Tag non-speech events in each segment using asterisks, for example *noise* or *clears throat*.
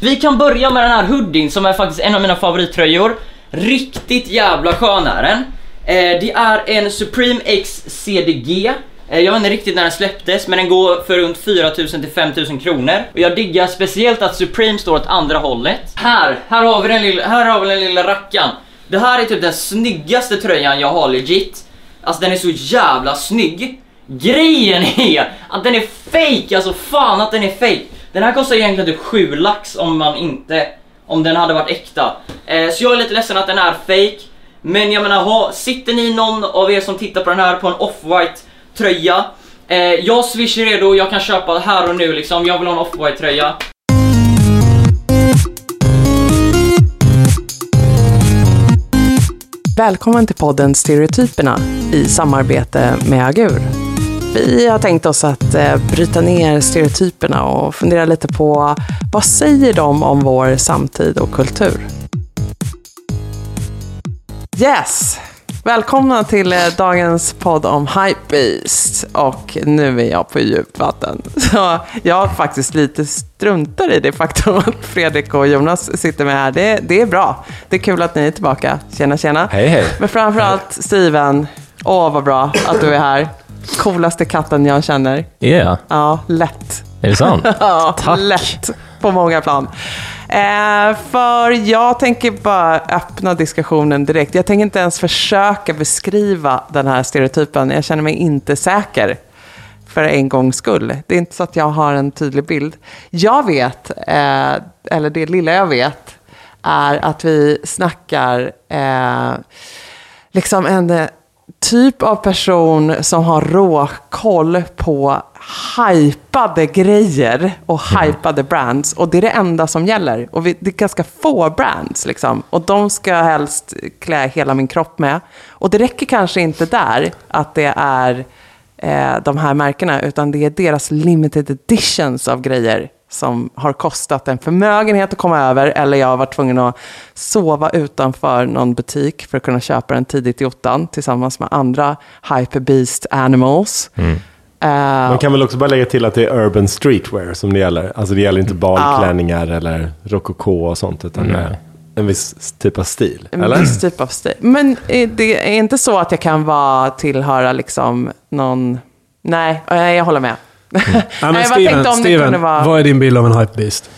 Vi kan börja med den här hoodien som är faktiskt en av mina favorittröjor. Riktigt jävla skön är den. Eh, det är en Supreme X CDG. Eh, jag vet inte riktigt när den släpptes men den går för runt 4000 till 5000 kronor. Och jag diggar speciellt att Supreme står åt andra hållet. Här, här har vi den lilla, här har vi den lilla rackan. Det här är typ den snyggaste tröjan jag har legit. Alltså den är så jävla snygg. Grejen är att den är fake, alltså fan att den är fake. Den här kostar egentligen typ 7 lax om man inte, om den hade varit äkta. Eh, så jag är lite ledsen att den är fake. Men jag menar, ha, sitter ni någon av er som tittar på den här på en off-white tröja? Eh, jag swish är redo, jag kan köpa här och nu liksom. Jag vill ha en off-white tröja. Välkommen till podden Stereotyperna i samarbete med Agur. Vi har tänkt oss att eh, bryta ner stereotyperna och fundera lite på vad säger de om vår samtid och kultur? Yes! Välkomna till eh, dagens podd om Hypebeast. Och nu är jag på djupt vatten. *laughs* Så jag faktiskt lite struntar i det faktum att Fredrik och Jonas sitter med här. Det, det är bra. Det är kul att ni är tillbaka. Tjena, tjena. Hej, hej. Men framförallt Steven. Åh, vad bra att du är här. Coolaste katten jag känner. Yeah, Ja, lätt. är det sant? *laughs* Ja, Tack. lätt på många plan. Eh, för jag tänker bara öppna diskussionen direkt. Jag tänker inte ens försöka beskriva den här stereotypen. Jag känner mig inte säker för en gångs skull. Det är inte så att jag har en tydlig bild. Jag vet, eh, eller det lilla jag vet, är att vi snackar eh, liksom en typ av person som har råkoll på hypade grejer och hypade brands. Och det är det enda som gäller. Och vi, det är ganska få brands liksom. Och de ska jag helst klä hela min kropp med. Och det räcker kanske inte där att det är eh, de här märkena, utan det är deras limited editions av grejer som har kostat en förmögenhet att komma över, eller jag har varit tvungen att sova utanför någon butik för att kunna köpa den tidigt i ottan tillsammans med andra hyperbeast animals. Eh, Man kan väl också bara lägga till att det är urban streetwear som det gäller. Alltså det gäller inte balklänningar eller rokoko och sånt, utan Nej. eh, en viss typ av stil. En Eller? viss typ av stil. Men det är inte så att jag kan vara, tillhöra liksom någon... Nej, jag håller med. *laughs* Ja, Nej, jag Steven, tänkte om det Steven kunde vara... vad är din bild av en hypebeast?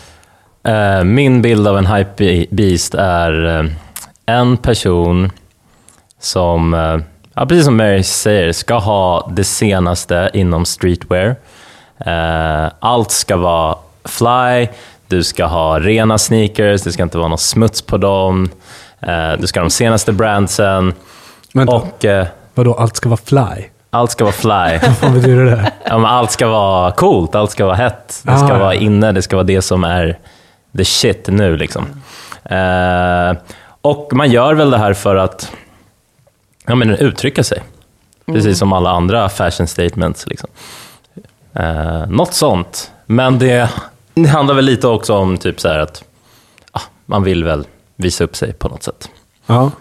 Eh, min bild av en hypebeast är eh, en person som, eh, ja, precis som Mary säger, ska ha det senaste inom streetwear. Allt ska vara fly, du ska ha rena sneakers, det ska inte vara någon smuts på dem. Du ska ha de senaste brandsen Vänta, och vadå, allt ska vara fly? Allt ska vara fly. *laughs* Vad betyder det? Ja, men allt ska vara coolt, allt ska vara hett, det ska Ah, ja. vara inne, det ska vara det som är the shit nu. Liksom. Eh, och man gör väl det här för att ja, men uttrycka sig, precis som alla andra fashion statements. Liksom. Eh, något sånt. Men det, det handlar väl lite också om typ så här att ah, man vill väl visa upp sig på något sätt. Ja.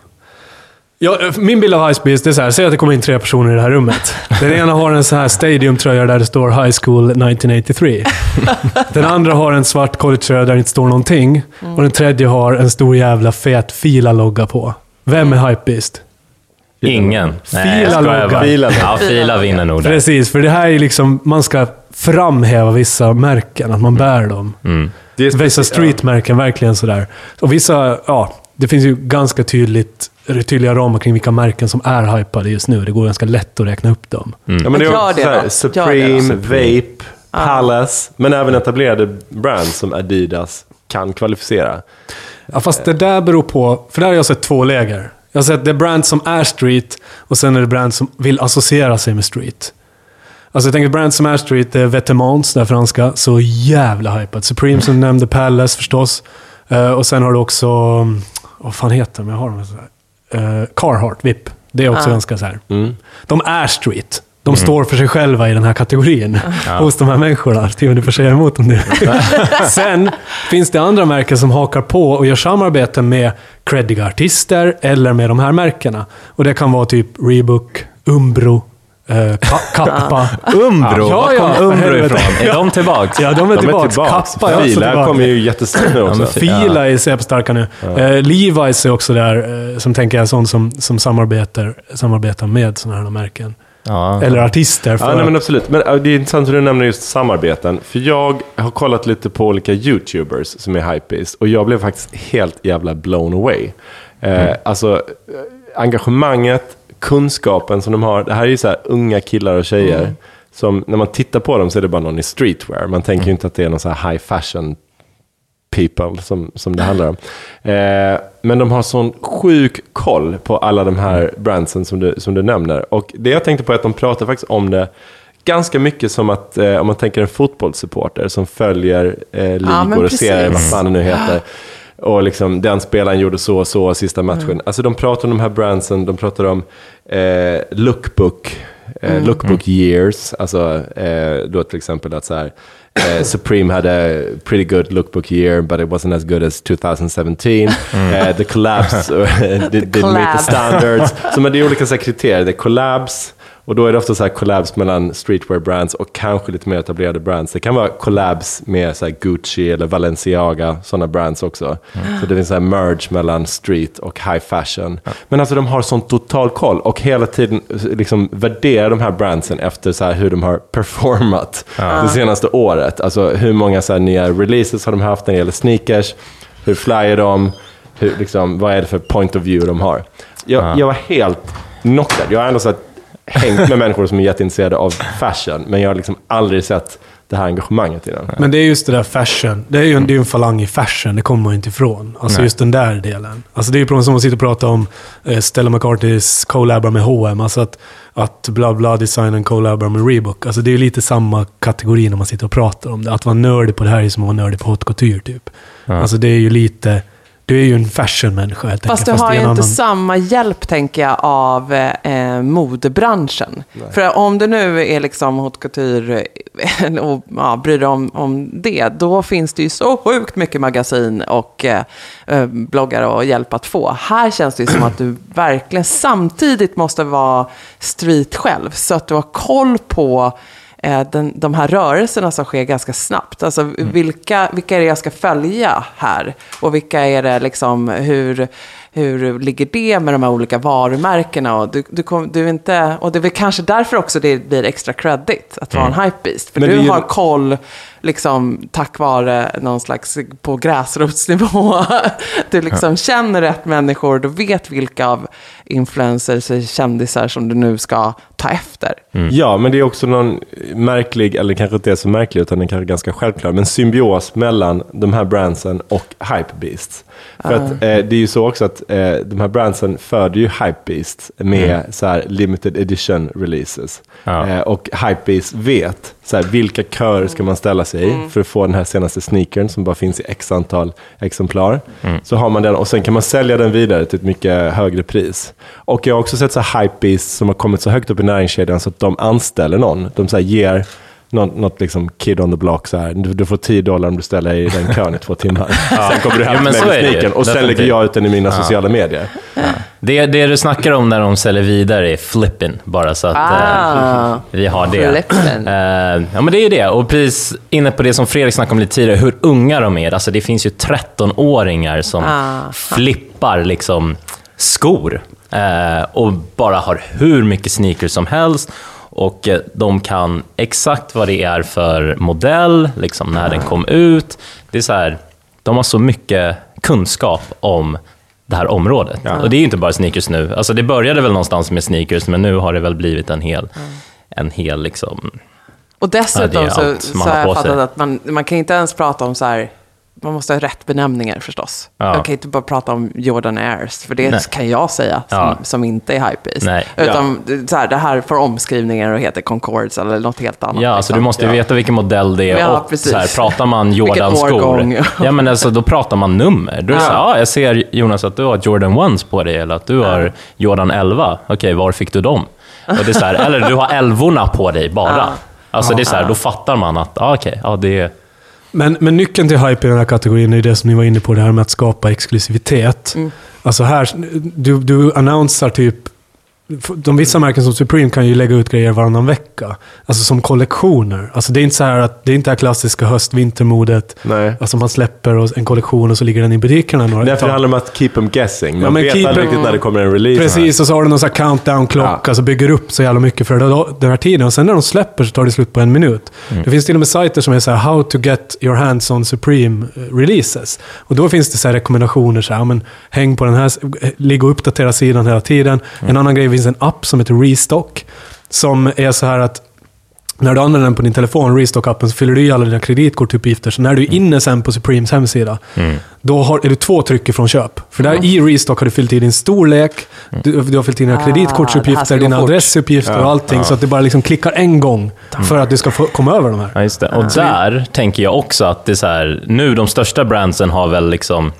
Ja, min bild av Hypebeast är så här, säg att det kommer in tre personer i det här rummet. Den ena har en så här stadiumtröja där det står High School 1983. *laughs* Den andra har en svart collegetröja där det inte står någonting. Och den tredje har en stor jävla fet Fila-logga på. Vem är Hypebeast? Ingen. Jag Fila. Ja, Fila vinner nog där. Precis, för det här är liksom, man ska framhäva vissa märken, att man bär dem. Mm. Det Vissa streetmärken, verkligen sådär. Och vissa, ja, det finns ju ganska tydligt, tydliga ramar kring vilka märken som är hypade just nu. Det går ganska lätt att räkna upp dem. Ja, men det är också här, Supreme, då. Vape, Palace, men även etablerade brands som Adidas kan kvalificera. Ja, fast det där beror på, för där har jag sett två läger. Jag har sett det är brands som är street och sen är det brands som vill associera sig med street. Alltså jag tänker brands som är street, det är Vetements, det är franska, så jävla hypat. Supreme som du nämnde, Palace förstås. Eh, och sen har du också, vad fan heter de? Jag har dem så här. Eh, Carhartt, VIP. Det är också Ah. ganska så här. Mm. De är street. De står för sig själva i den här kategorin. Ja. Hos de här människorna. Steven, du får säga emot om det. *laughs* Sen finns det andra märken som hakar på och gör samarbete med creddiga artister eller med de här märkena. Och det kan vara typ Reebok, Umbro, Eh, ka- *laughs* kappa. Umbro, Ja, var ja, kom Umbro helvete. ifrån? Är de tillbaka? Ja, de är tillbaka. Kappa är också Fila tillbaka. kommer ju jättesnabbt nu också. Fila är superstarka nu. Eh, Levi's är också där, eh, som tänker jag är sån som, som samarbetar, samarbetar med sådana här märken. Ja. Eller artister. För Ja, nej, men att, absolut. Men äh, det är intressant hur du nämner just samarbeten. För jag har kollat lite på olika YouTubers som är hypebeast och jag blev faktiskt helt jävla blown away. Eh, Alltså, eh, engagemanget, kunskapen som de har. Det här är ju så här unga killar och tjejer. Som, när man tittar på dem så är det bara någon i streetwear. Man tänker ju inte att det är någon så här high fashion people som, som det handlar om. Eh, men de har sån sjuk koll på alla de här brandsen som du, som du nämner. Och det jag tänkte på är att de pratar faktiskt om det ganska mycket som att, eh, om man tänker en fotbollssupporter som följer eh, ligor men och serier, vad fan det nu heter. Och liksom, den spelaren gjorde så och så sista matchen. Alltså de pratar om de här brandsen, de pratar om eh, lookbook, eh, lookbook years. Alltså då då till exempel att så här, eh, Supreme had a pretty good lookbook year, but it wasn't as good as 2017. Eh, the collabs did, didn't meet the collab. standards. Så men det är olika så här, kriterier. Det är collabs, och då är det ofta så här collabs mellan streetwear brands och kanske lite mer etablerade brands. Det kan vara collabs med så här Gucci eller Balenciaga, sådana brands också. Så det finns här merge mellan street och high fashion. Men alltså de har sån total koll och hela tiden liksom värderar de här brandsen efter så här hur de har performat det senaste året. Alltså hur många så nya releases har de haft när det gäller sneakers, hur flyer de, hur, liksom, vad är det för point of view de har. Jag, jag var helt knockad. Jag har ändå så här, hängt med människor som är jätteintresserade av fashion, men jag har liksom aldrig sett det här engagemanget i den. men det är just det där fashion. Det är ju en, det är en falang i fashion, det kommer man ju inte ifrån. Alltså Nej. just den där delen. Alltså det är ju som att sitta och prata om eh, Stella McCartnys collabar med H&M. Alltså att, att bla bla designen collabar med Reebok. Alltså det är ju lite samma kategori när man sitter och pratar om det. Att vara nördig på det här är som att vara nördig på haute couture typ. Alltså det är ju lite... Du är ju en fashion-människa helt Fast du har ju inte annan- samma hjälp, tänker jag, av eh, modebranschen. För om du nu är liksom haute couture eh, *laughs* och ja, bryr dig om, om det, då finns det ju så sjukt mycket magasin och eh, eh, bloggar och hjälp att få. Här känns det ju som att du *clears throat* verkligen samtidigt måste vara street själv, så att du har koll på eh, den, de här rörelserna som sker ganska snabbt. Alltså vilka, vilka är det jag ska följa här? Och vilka är det liksom, hur, hur ligger det med de här olika varumärkena? Och, du, du kom, du inte, och det är väl kanske därför också det blir extra credit att vara en hypebeast. För Men du är ju- har koll, liksom tack vare någon slags på gräsrotsnivå. *laughs* Du liksom känner rätt människor, du vet vilka av influencers kändisar som du nu ska ta efter. Ja, men det är också någon märklig, eller kanske inte är så märklig, utan den kanske är ganska självklar, men symbios mellan de här brandsen och hypebeasts. För att eh, det är ju så också att eh, de här brandsen föder ju hypebeasts med så här limited edition releases. Ja. Eh, och hypebeasts vet så här, vilka körer ska man ställa sig i för att få den här senaste sneakern som bara finns i x antal exemplar. Så har man den och sen kan man sälja den vidare till ett mycket högre pris. Och jag har också sett så här hypebeasts som har kommit så högt upp i näringskedjan så att de anställer någon. De så här ger något, något liksom kid on the block så här. Du, du får 10 dollar om du ställer dig i den kön i två timmar. *laughs* Sen kommer du hem Ja, med sneakern och sen lägger jag ut den i mina sociala medier. Det, det du snackar om när de säljer vidare är flipping, bara så att Ah. eh, vi har det. Flippin'. Eh, ja, men det är ju det. Och precis inne på det som Fredrik snackade om lite tidigare, hur unga de är. Alltså, det finns ju 13-åringar som Ah. flippar liksom skor eh, och bara har hur mycket sneakers som helst. Och eh, de kan exakt vad det är för modell, liksom när den kom ut. Det är så här, de har så mycket kunskap om det här området. Och det är ju inte bara sneakers nu. Alltså det började väl någonstans med sneakers, men nu har det väl blivit en hel, en hel liksom... Och dessutom Ja, så, så har jag fattat att man, man kan inte ens prata om så här, man måste ha rätt benämningar förstås. Ja. Jag kan inte bara prata om Jordan Airs, för det Nej. kan jag säga som, Ja. som inte är hypebeast. Nej. Utan så här, det här får omskrivningar och heter Concords eller något helt annat. Ja, alltså du liksom. måste ju veta vilken modell det är Ja, och så här, pratar man *laughs* Jordan-skor, *laughs* ja, men alltså, då pratar man nummer. Då är det så här, ja, jag ser Jonas att du har Jordan 1 på dig, eller att du har Jordan 11. Okej, var fick du dem? Och det är så här, eller du har elvorna på dig bara. Ja. Alltså det är så här, då fattar man att, ja, okej, ja, det är... Men, men nyckeln till hype i den här kategorin är ju det som ni var inne på, det här med att skapa exklusivitet. Mm. Alltså här, du, du annonsar typ de vissa märken som Supreme kan ju lägga ut grejer varannan vecka. Alltså som kollektioner. Alltså det är inte så här att det är inte det här klassiska höst-vintermodet. Alltså man släpper en kollektion och så ligger den i butikerna några Därför tag. handlar det om att keep them guessing. Man Ja, vet aldrig riktigt när det kommer en release. Precis, och så har du någon sån här countdown-klocka, Ja. så bygger upp så jävla mycket för det- den här tiden. Och sen när de släpper så tar det slut på en minut. Det finns till och med sajter som är så här, how to get your hands on Supreme eh, releases. Och då finns det så rekommendationer, så här, men, häng på den här, eh, ligg och uppdatera sidan hela tiden. En annan grej, det finns en app som heter Restock, som är så här att när du använder den på din telefon, Restock-appen, så fyller du i alla dina kreditkortuppgifter. Så när du är inne sen på Supremes hemsida, då har, är du två tryck ifrån köp. För där i Restock har du fyllt i din storlek, du, du har fyllt i dina Ah, det kreditkortsuppgifter, dina fort. adressuppgifter och allting. Så att du bara liksom klickar en gång för att du ska få komma över de här. Ja, just det. Och där tänker jag också att det är så här, nu de största brandsen har väl liksom,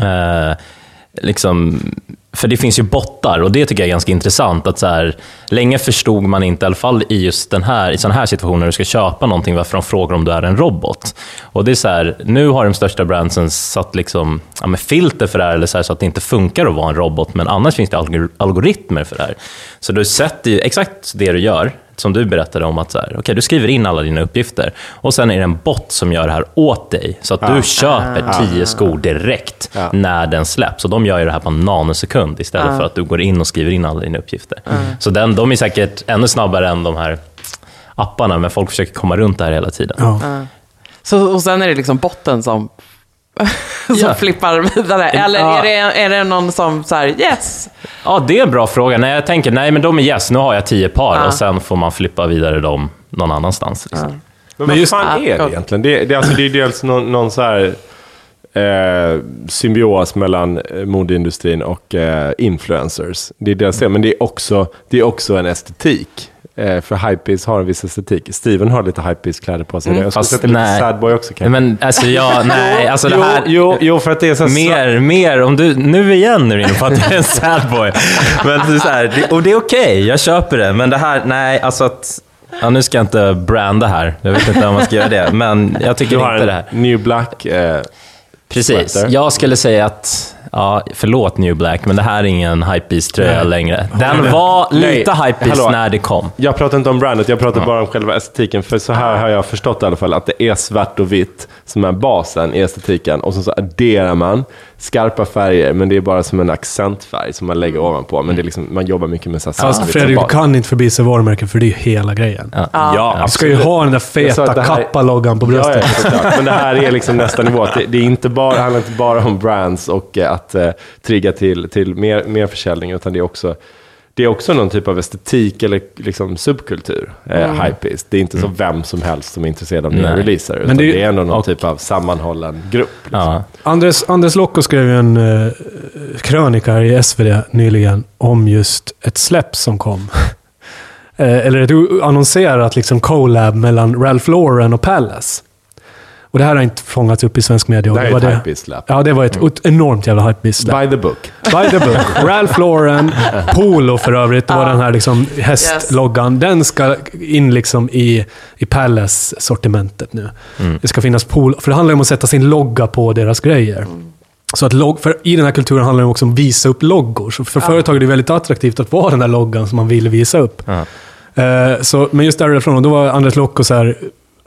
eh, liksom för det finns ju bottar och det tycker jag är ganska intressant. att så här, Länge förstod man inte, i alla fall i just den här, i sådana här situationer, när du ska köpa någonting, varför de frågar om du är en robot. Och det är så här, Nu har de största brandsen satt liksom, ja, med filter för det här, eller så, här, så att det inte funkar att vara en robot, men annars finns det algor- algoritmer för det här. Så du sätter ju exakt det du gör, som du berättade om, att så här, okay, du skriver in alla dina uppgifter och sen är det en bot som gör det här åt dig, så att du köper tio skor direkt Ja. när den släpps. Och de gör ju det här på en nanosekund istället för att du går in och skriver in alla dina uppgifter. Så den, de är säkert ännu snabbare än de här apparna, men folk försöker komma runt det här hela tiden. Ja. Så, och sen är det liksom botten som, *laughs* som Ja. flippar vidare. Eller Ja. är, det, är det någon som så här, yes? Ja, det är en bra fråga. Nej, jag tänker, nej men de är yes, nu har jag tio par Ja. och sen får man flippa vidare dem någon annanstans. Liksom. Men, vad just- fan Ja, är det ja. egentligen? Det, det, alltså, det är dels någon, någon så här, eh, symbios mellan eh, modeindustrin och eh, influencers. Det är dels det, men det är också, det är också en estetik. Eh, för Hypebeast har en viss estetik. Steven har lite Hypebeast-kläder på sig. Jag skulle sätta lite. Sadboy också kanske. Men alltså, jag, *laughs* nej, alltså det här... jo, jo, jo, för att det är så Mer, mer, om du, nu igen är du inne på att du är en sad boy. Men det är så här, och det är okej, jag köper det. Men det här, nej, alltså att... Ja, nu ska jag inte branda här, jag vet inte om man ska göra det. Men jag tycker Du har inte det här. en New Black. Eh, Precis, sweater. jag skulle säga att, ja, förlåt New Black, men det här är ingen Hypebeast-tröja längre. Den var lite Hypebeast när det kom. Jag pratar inte om brandet, jag pratar bara om själva estetiken. För så här har jag förstått i alla fall, att det är svart och vitt som är basen i estetiken. Och så, så adderar man skarpa färger, men det är bara som en accentfärg som man lägger ovanpå. Men det är liksom, man jobbar mycket med så här vitt Fredrik, du kan inte förbise varumärken för det är ju hela grejen. Ja. Ja, Du ska ju ha den där feta här- kappa-loggan på Ja, ja, bröstet. såklart. Men det här är liksom nästa nivå. Det, det, är inte bara, det handlar inte bara om brands och eh, att eh, trigga till, till mer, mer försäljning, utan det är också det är också någon typ av estetik eller liksom subkultur, eh, hypebeast. Det är inte så vem som helst som är intresserad av nya releaser, utan Men det det, är- är ändå någon och- typ av sammanhållen grupp. Liksom. Ja. Anders, Anders Lokko skrev ju en uh, krönika i SvD nyligen om just ett släpp som kom. *laughs* Eh, eller ett annonserat liksom collab mellan Ralph Lauren och Palace. Och det här har inte fångats upp i svensk media. Det här är var ett det, hypebeast-släpp. Ja, det var ett ett enormt jävla hypebeast-släpp. By the book. By the book. *laughs* Ralph Lauren, Polo för övrigt, det var den här liksom hästloggan. Den ska in liksom i, i Palace-sortimentet nu. Det ska finnas Polo, för det handlar ju om att sätta sin logga på deras grejer. Så att log, för I den här kulturen handlar det också om att visa upp loggor. Så för företag är det väldigt attraktivt att vara den där loggan som man vill visa upp. Ja. Eh, så, men just därifrån, då var Anders Lokko så här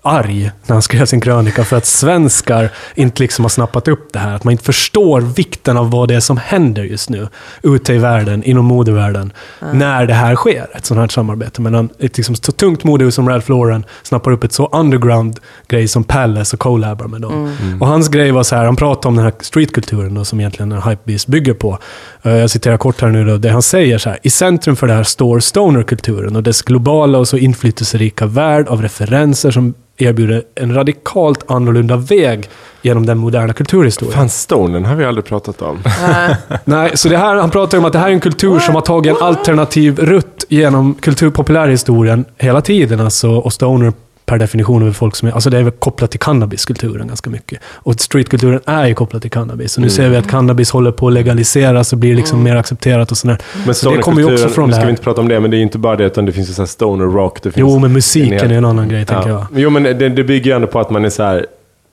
arg när han skrev sin krönika för att svenskar inte liksom har snappat upp det här. Att man inte förstår vikten av vad det är som händer just nu ute i världen, inom modevärlden, när det här sker. Ett sånt här samarbete mellan ett liksom så tungt modehus som Ralph Lauren snappar upp ett så underground grej som Palace och collabar med dem. Och hans grej var så här, han pratade om den här streetkulturen då, som egentligen en hypebeast bygger på. Eh, Jag citerar kort här nu då, det han säger så här. I centrum för det här står stonerkulturen och dess globala och så inflytelserika värld av referenser som erbjuder en radikalt annorlunda väg genom den moderna kulturhistorien. Fan, Stonen har vi aldrig pratat om. *laughs* Nej, så det här, han pratar om att det här är en kultur som har tagit en alternativ rutt genom kulturpopulärhistorien hela tiden. Alltså, och stoner per definition väl folk som är, alltså det är väl kopplat till cannabiskulturen ganska mycket. Och streetkulturen är ju kopplad till cannabis. Så nu ser vi att cannabis håller på att legaliseras och blir liksom mer accepterat och sådär. Men Så det kommer ju också från det ska vi inte prata om det, men det är ju inte bara det, utan det finns ju så här stoner rock. Det finns Jo, men musiken en hel- är en annan grej, tänker jag. Jo, men det, det bygger ju ändå på att man är så här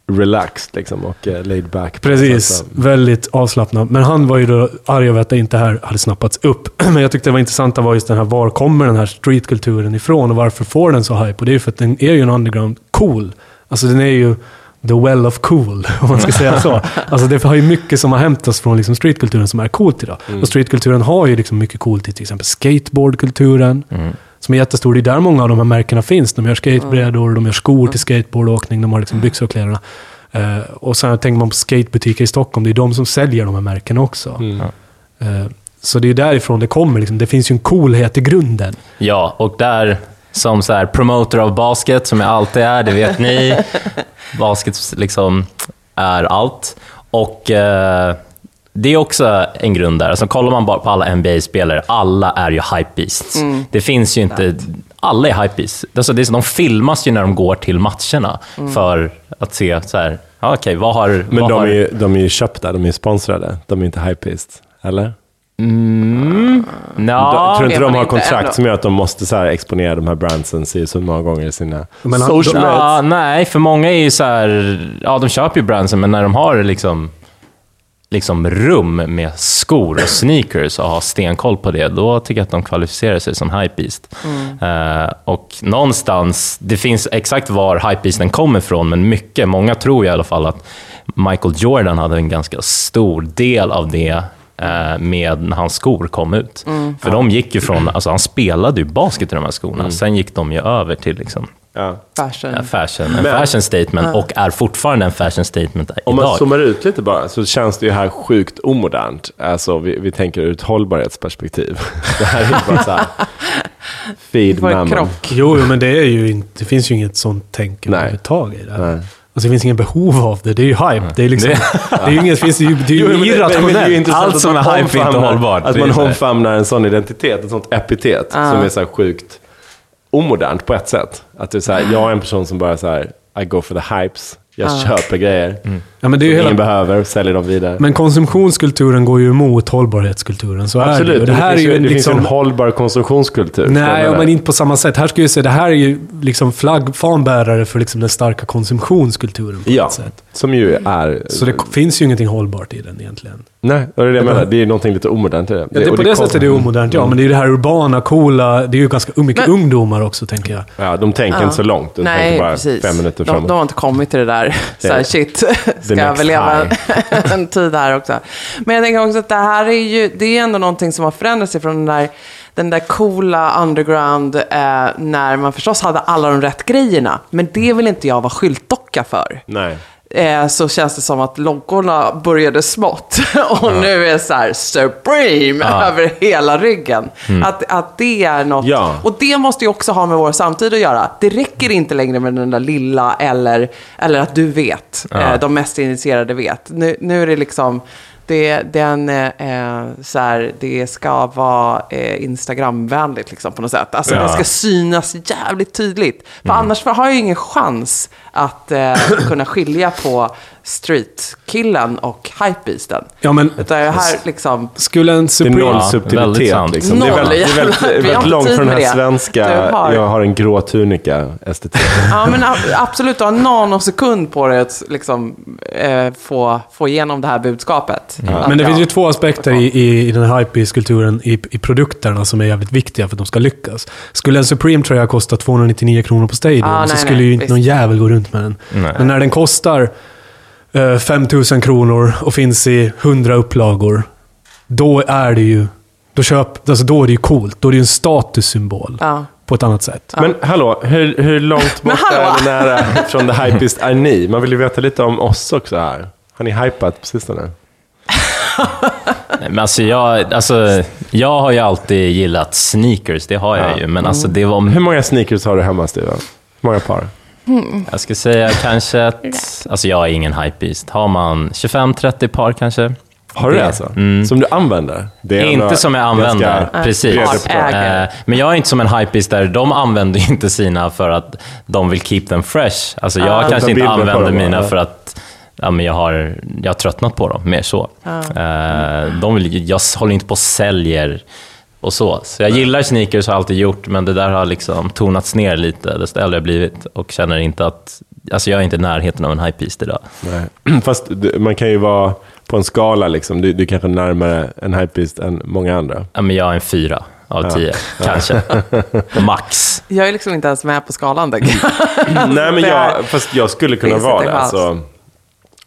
relaxed liksom och eh, laid back. Precis, väldigt avslappnad. Men han var ju då arg över att det inte här hade snappats upp. *clears throat* Men jag tyckte det var intressanta var just den här, var kommer den här streetkulturen ifrån och varför får den så hype? Och det är ju för att den är ju en underground cool. Alltså den är ju the well of cool, *laughs* om man ska säga så. *laughs* Alltså det har ju mycket som har hämtats från liksom streetkulturen som är coolt idag. Och streetkulturen har ju liksom mycket coolt i till exempel skateboardkulturen. Som är jättestor. Det är där många av de här märkena finns. De gör skatebrädor, de gör skor till skateboardåkning, de har liksom byxor och kläderna. Eh, och sen tänker man på skatebutiker i Stockholm, det är de som säljer de här märkena också. Eh, så det är därifrån det kommer. Liksom. Det finns ju en coolhet i grunden. Ja, och där som så här promoter av basket, som jag alltid är, det vet ni. *laughs* Basket liksom är allt. Och eh, det är också en grund där. Alltså, kollar man bara på alla NBA-spelare, alla är ju hypebeasts. Det finns ju inte... Alla är hypebeasts. Alltså, det är så, de filmas ju när de går till matcherna för att se så här, ja, okej, vad har... Men vad de har, är ju de är ju köpta, de är ju sponsrade. De är inte hypeist, eller? Mm, de, ja, tror inte de har inte kontrakt ändå. som gör att de måste så här exponera de här brandsen si så många gånger i sina Men han- social? Ja, nej, för många är ju så här, ja de köper ju brandsen, men när de har liksom, liksom rum med skor och sneakers och har stenkoll på det, då tycker jag att de kvalificerar sig som hypebeast. Eh, och någonstans, det finns exakt var hypebeasten kommer ifrån, men mycket, många tror i alla fall att Michael Jordan hade en ganska stor del av det eh, med när hans skor kom ut. För de gick ju från, alltså han spelade ju basket i de här skorna, sen gick de ju över till liksom Ja. Fashion. en fashion, en Men- fashion statement och är fortfarande en fashion statement Om man idag. zoomar ut lite bara så känns det ju här sjukt omodernt. Alltså vi, vi tänker ur ett hållbarhetsperspektiv. *laughs* Det här är ju bara så här. *laughs* Feed mammon. krock. Jo, jo, men det, är ju inte, det finns ju inget sånt tänk överhuvudtaget i det här. Nej. Alltså det finns ingen behov av det. Det är ju hype. Det är liksom... Det är ju inget, finns det ju, det är ju det- är ju irrationellt. Allt som är hype är inte hållbart. Att man omfamnar en sån identitet, ett sånt epitet som är så här sjukt omodernt på ett sätt. Att det är så här, jag är en person som bara så här, I go for the hypes. Jag köper grejer. Ja, men det är ju Ingen hela, behöver, säljer dem vidare. men konsumtionskulturen går ju emot hållbarhetskulturen. Så är det Absolut, ju. det, Det här är finns, ju ju, en det finns ju liksom... en hållbar konsumtionskultur. Nej, ja, men inte på samma sätt. Här ska jag säga, det här är ju liksom flaggfanbärare för liksom den starka konsumtionskulturen på Ja, något sätt. som ju är... Så det finns ju ingenting hållbart i den egentligen. Nej, och det är det jag menar. Det är någonting lite omodernt i det. Ja, det, på det kom- sättet är det omodernt, ja. Men det är ju det här urbana, coola. Det är ju ganska mycket Men- ungdomar också, tänker jag. Ja, de tänker inte så långt. De Nej, tänker bara precis. fem minuter de, framåt. de har inte kommit till det där. Så här, Det- shit, ska jag next väl leva *laughs* en, tid här också. Men jag tänker också att det här är ju, det är ändå någonting som har förändrat sig från den där, den där coola underground, eh, när man förstås hade alla de rätt grejerna. Men det vill inte jag vara skyltdocka för. Nej. Eh, så känns det som att loggorna började smått *laughs* och nu är så här Supreme *laughs* över hela ryggen. Att, att det är något, Ja. och det måste ju också ha med vår samtid att göra. Det räcker inte längre med den där lilla eller, eller att du vet, eh, de mest initierade vet. Nu, nu är det liksom, det, den, eh, så här, det ska vara eh, Instagramvänligt liksom, på något sätt. Alltså Ja. det ska synas jävligt tydligt. För annars har jag ingen chans att eh, *clears throat* kunna skilja på streetkillen och hypebeasten. Ja, men Utan jag här liksom... skulle en Det är Supreme... noll Ja, subtilitet. sant. Liksom. Det är väldigt, det är väldigt, väldigt långt från den här det. svenska, har- jag har en grå tunika-estetiken. *laughs* Ja, men absolut, du har en nanosekund på dig att liksom, eh, få, få igenom det här budskapet. Att, Men det ja, finns ju två aspekter i, i, i den här hypebeast-kulturen, i, i produkterna, som är jävligt viktiga för att de ska lyckas. Skulle en Supreme-tröja kosta 299 kronor på Stadium Ah, så nej, skulle nej, ju inte visst. någon jävel gå runt med den. Nej. Men när den kostar eh, 5000 kronor och finns i 100 upplagor, då är det ju... Då, köp, alltså då är det ju coolt. Då är det ju en statussymbol. Ja. På ett annat sätt. Men hallå, hur, hur långt bort hallå! eller nära från the hypeist är ni? Man vill ju veta lite om oss också här. Har ni hypat på sistone? Nej, Men alltså jag, alltså, jag har ju alltid gillat sneakers, det har jag Ja. ju. Men alltså det var, Hur många sneakers har du hemma, Steven? Hur många par? Jag ska säga kanske att, alltså jag är ingen hypebeast. Har man 25-30 par kanske? Har du det Det- alltså? mm. Som du använder? Det är ändå Inte som jag använder, precis. Eh, Men jag är inte som en hypebeast där de använder inte sina för att de vill keep them fresh. Alltså jag Ah. kanske inte använder dem, mina för att ja, men jag, har, jag har tröttnat på dem, mer så. Eh, De vill, jag håller inte på och säljer och så. Så jag gillar sneakers, har alltid gjort, men det där har liksom tonats ner lite desto äldre jag blivit och känner inte att, alltså jag är inte i närheten av en hypebeast idag. Nej. *clears throat* Fast man kan ju vara på en skala liksom. Du, du kanske är närmare en hypebeast än många andra. Ja, men jag är en fyra av tio, kanske. *laughs* Max. Jag är liksom inte ens med på skalan. tänker jag. *clears throat* Nej, men jag, fast jag skulle kunna vara det. Alltså,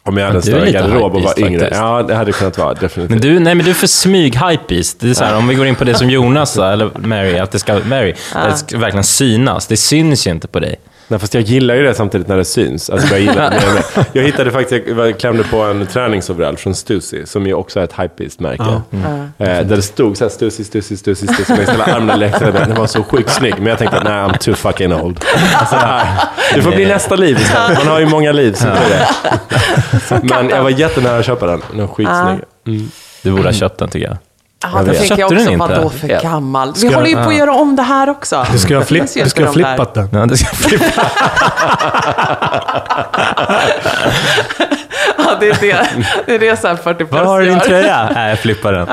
om jag hade en större garderob och var yngre. faktiskt. Ja, det hade kunnat vara. Definitivt. Men du, nej, men du är för smyg hypebeast. Det är så här, om vi går in på det som *laughs* Jonas sa, eller Mary, att det ska, Mary, att det ska verkligen synas. Det syns ju inte på dig. Nej, fast jag gillar ju det samtidigt när det syns. Alltså, jag, gillar, jag, med. *laughs* jag hittade faktiskt, jag klämde på en träningsoverall från Stussy, som ju också är ett hypebeast-märke. Eh, där det stod så här Stussy, Stussy, Stussy, Stussy, längs hela armarna den. Var så sjukt snygg, men jag tänkte att nej, I'm too fucking old. Alltså, det får bli nästa liv istället. Man har ju många liv som tur är. *laughs* Men jag var jättenära att köpa den. Den var skitsnygg. Mm. Du borde ha köpt den, tycker jag. Ja, Jag då tänker jag du också, den inte? vadå för Ja. gammal? Vi Ska- håller ju på att göra om det här också. Du ska ha, flipp, du ska ha flippat den. Ja, det ska flippa. Ja, det är det. Det är det så här 40 plus Var har du din tröja? Nej, jag flippar den.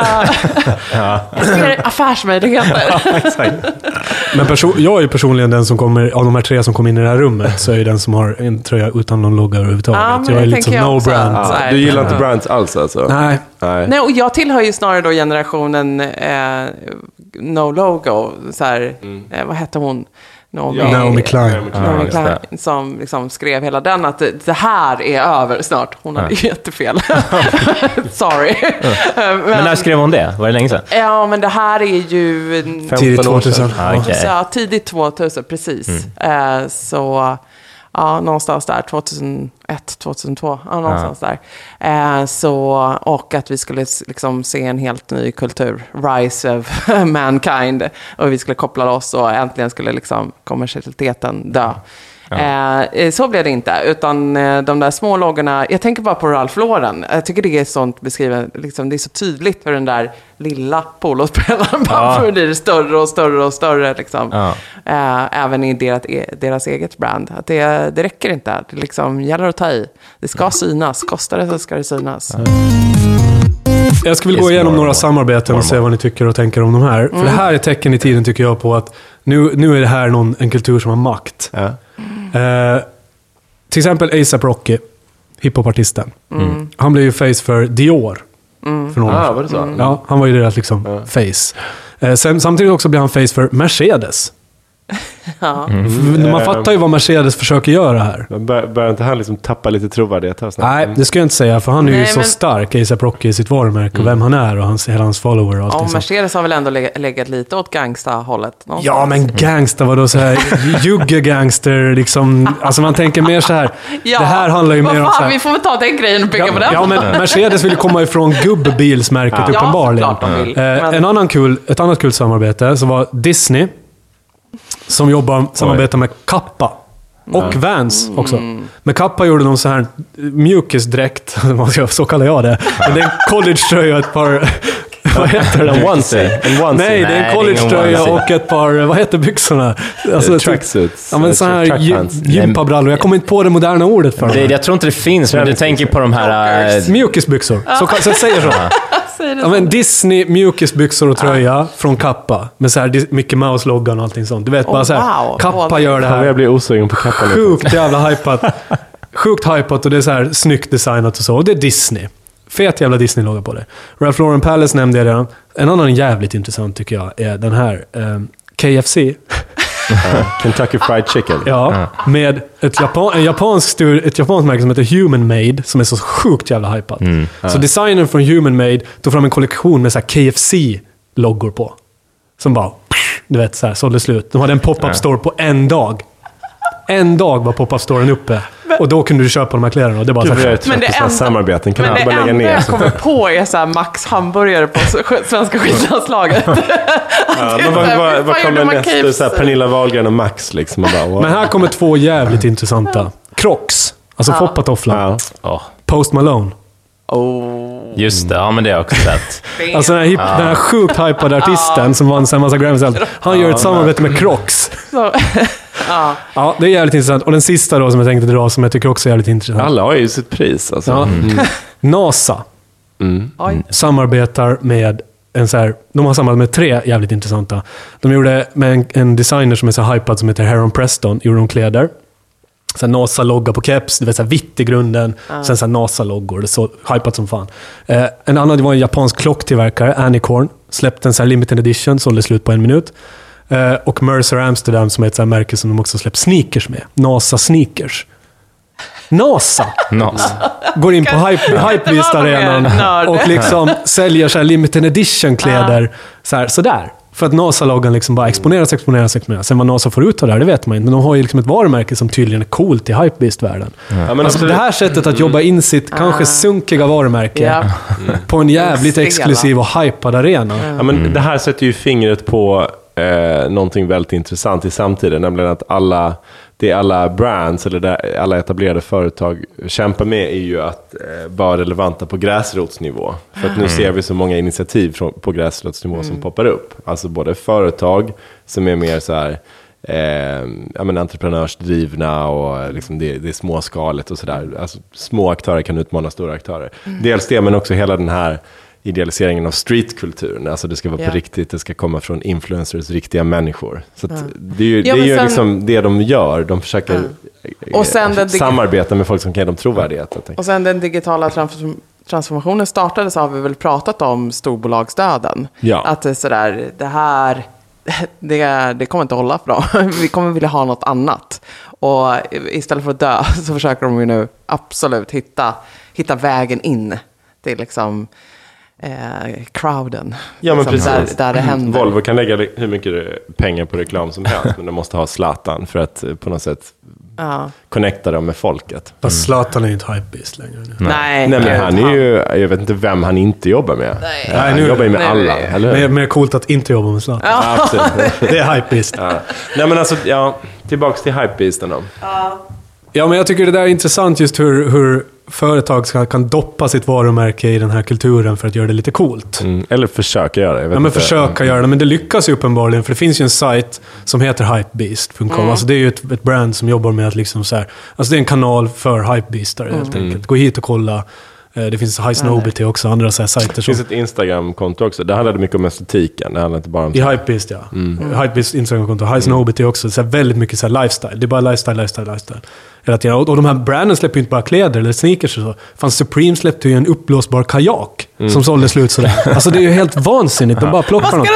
Mer affärsmöjligheter. Men perso- jag är ju personligen den som kommer, av de här tre som kom in i det här rummet, så är jag den som har en tröja utan någon logga överhuvudtaget. Ja, men jag är det lite som tänker jag no också. brand. Ja, du gillar inte brands alls alltså? Nej, Nej. Nej, och jag tillhör ju snarare då generationen eh, no logo. Så här, eh, vad hette hon? Naomi, Ja, Naomi Klein. Naomi Naomi just Klein, det. som liksom skrev hela den att det, här är över snart. Hon hade ju jättefel. *laughs* Sorry. *laughs* men, Men när skrev hon det? Var det länge sedan? Ja, men det här är ju... en- 15 tidigt år sedan. 2000. Ah, okej. Så, ja, tidigt 2000, precis. Eh, så ja, någonstans där, 2001, 2002, ja, någonstans där. Eh, så, och att vi skulle liksom se en helt ny kultur, rise of *laughs* mankind. Och vi skulle koppla loss och äntligen skulle liksom kommersialiteten dö. Eh, eh, så blev det inte, utan eh, de där små loggorna, jag tänker bara på Ralph Lauren. Jag tycker det är sånt beskrivet, liksom, det är så tydligt för den där lilla polospelaren bara Ja. *laughs* blir större och större och större. Liksom. Ja. Eh, även i deras, deras eget brand. Att det, det räcker inte, det liksom gäller att ta i. Det ska synas, kostar det så ska det synas. Jag skulle vilja Is gå igenom more några more. samarbeten och se vad ni tycker och tänker om de här. För det här är tecken i tiden tycker jag på att nu, nu är det här någon, en kultur som har makt. Ja. Eh, till exempel ASAP Rocky, hiphopartisten. Han blev ju face för Dior. För några år Ah, var det så? Ja, han var ju deras liksom face. Eh, sen, samtidigt också blev han face för Mercedes. *laughs* Ja. Mm. Man fattar ju vad Mercedes försöker göra här. Men bör, börjar inte han liksom tappa lite trovärdighet här snart? Nej, det ska jag inte säga, för han är ju Nej, så men- stark, ASAP Rocky, i sitt varumärke och vem han är och hans, hela hans follower och Och allting sånt. Mercedes har väl ändå legat, lite åt gangsta-hållet. Ja, men gangsta, vadå så här, jugge-gangster, liksom. Alltså man tänker mer så här. *laughs* Ja, Det här handlar ju mer om fan, så här. Vi får väl ta den grejen och bygga på den. Ja, men Mercedes vill ju komma ifrån gubbbilsmärket Ja, uppenbarligen. såklart de vill. Eh, Men- en annan kul, ett annat kul samarbete som var Disney. Som jobbar, samarbetar med Kappa. Och Vans också. Med Kappa gjorde de så här mjukisdräkt, *laughs* så kallar jag det. Men det är en collegetröja och ett par... *laughs* Vad heter det? En onesie. En onesie. Nej, det är en collegetröja och ett par, vad heter byxorna? Alltså, Tracksuits. Ja, men så här gympabrallor. Jag kommer inte på det moderna ordet för Det, det. jag tror inte det finns, men du tänker på de här... äh, Mjukisbyxor. Så, så jag säger så. Säger det Ja, men Disney mjukisbyxor och tröja från Kappa. Med så här Mickey Mouse-loggan och allting sånt. Du vet, bara så här. wow. Kappa Åh, gör det här. jag blir osugen på kappan nu. Sjukt jävla hypat. Sjukt hypat och det är så här snyggt designat och så. Och det är Disney. Fet jävla Disney-logga på det. Ralph Lauren Palace nämnde jag redan. En annan jävligt intressant tycker jag är den här. ehm, KFC. *laughs* Kentucky Fried Chicken. Ja, med ett, japan, en japansk ett japanskt märke som heter Human Made, som är så sjukt jävla hypat. Så designern från Human Made tog fram en kollektion med så KFC-loggor på. Som bara, du vet, så här, sålde slut. De hade en pop-up store på en dag. En dag var pop-up storen uppe. Och då kunde du köpa de här kläderna. Och det är bara Gud, så vad jag är här, trött Men det på sådana enda- samarbeten. Kan Men det bara lägga enda ner? jag kommer på är så här Max hamburgare på svenska skidlandslaget. *laughs* Ja, men vad, vad, vad kommer nästa? Så här, Pernilla Wahlgren och Max liksom. Och bara, wow. Men här kommer två jävligt intressanta. Crocs. Alltså foppatofflan. Ja. Post Malone. Oh. just det, ja men det har jag också sett. Alltså den här, hip, den här sjukt hypade artisten som vann en massa Grammys. Han gör ett samarbete med Crocs. *laughs* Ja. Ja, det är jävligt intressant. Och den sista då som jag tänkte dra, som jag tycker också är jävligt intressant. Alla har ju sitt pris alltså. Ja. NASA Oj. samarbetar med en så här, de har samarbete med tre jävligt intressanta. De gjorde med en, en designer som är så hypad som heter Heron Preston, gjorde de kläder. Här NASA-logga på keps, det var så här vitt i grunden. Sen så här NASA-loggor, det är så hypat som fan. Eh, en annan det var en japansk klocktillverkare, Anicorn. Släppte en så här limited edition, sålde slut på en minut. Eh, och Mercer Amsterdam som är ett så här märke som de också släppt sneakers med. NASA Sneakers. NASA! *laughs* Nas. går in på Hype, Hypebeast-arenan och liksom *laughs* säljer så här limited edition-kläder. Så här, sådär. För att NASA-loggan liksom bara exponeras, exponeras, exponeras. Sen vad NASA får ut av det här, det vet man inte. Men de har ju liksom ett varumärke som tydligen är coolt i Hypebeast-världen. Ja, Alltså absolut. det här sättet att jobba in sitt kanske sunkiga varumärke Ja. på en jävligt exklusiv och hypad arena. Ja, men Det här sätter ju fingret på eh, någonting väldigt intressant i samtiden, nämligen att alla, det alla brands eller alla etablerade företag kämpar med är ju att eh, vara relevanta på gräsrotsnivå. För att nu ser vi så många initiativ från, på gräsrotsnivå som poppar upp. Alltså både företag som är mer så här eh, ja, men entreprenörsdrivna och liksom det, det är småskaligt och sådär. Alltså, små aktörer kan utmana stora aktörer. Dels det, men också hela den här idealiseringen av streetkulturen. Alltså det ska vara Ja. på riktigt, det ska komma från influencers, riktiga människor. Så att det är ju, det, är ju sen- liksom det de gör. De försöker dig- samarbeta med folk som kan ge dem trovärdighet. Och sen den digitala transform- transformationen startade så har vi väl pratat om storbolagsdöden. Ja. Att det är sådär, det här, *laughs* det, det kommer inte hålla för dem. *laughs* Vi kommer vilja ha något annat. Och istället för att dö *laughs* så försöker de ju nu absolut hitta, hitta vägen in till liksom eh, crowden. Ja, men liksom, där, precis. där det händer. *clears throat* Volvo kan lägga hur mycket pengar på reklam som helst, men de måste ha Zlatan för att eh, på något sätt Ja. connecta dem med folket. Fast Zlatan är ju inte hypebeast längre nu. Nej, Nej, men han är ju, jag vet inte vem han inte jobbar med. Nej. Ja, han nu- jobbar ju med nu är alla, det- eller hur? Mer, mer coolt att inte jobba med Zlatan. Ja, absolut. *laughs* Det är hypebeast. Ja. Nej men alltså, ja, tillbaks till hypebeasten då. Ja, men jag tycker det där är intressant just hur, hur företag ska, kan doppa sitt varumärke i den här kulturen för att göra det lite coolt. Mm, eller försöka göra det. Ja, men försöka göra det, men det lyckas ju uppenbarligen. För det finns ju en sajt som heter hypebeast.com. Alltså det är ju ett, ett brand som jobbar med att liksom så här, Alltså det är en kanal för hypebeastare helt enkelt. Gå hit och kolla. Eh, Det finns High Snowbity också, andra så här sajter Det finns ett Instagram-konto också. Det handlade mycket om estetiken. Det handlar inte bara om... I Hypebeast ja. Hypebeast Instagramkonto. High Snowbity också. Så här väldigt mycket så här lifestyle. Det är bara lifestyle, lifestyle, lifestyle. Hela tiden. Och, och de här branden släpper ju inte bara kläder eller sneakers och så. Fan, Supreme släppte ju en uppblåsbar kajak. Som sålde slut sådär. *laughs* Alltså det är ju helt vansinnigt. De bara plockar något.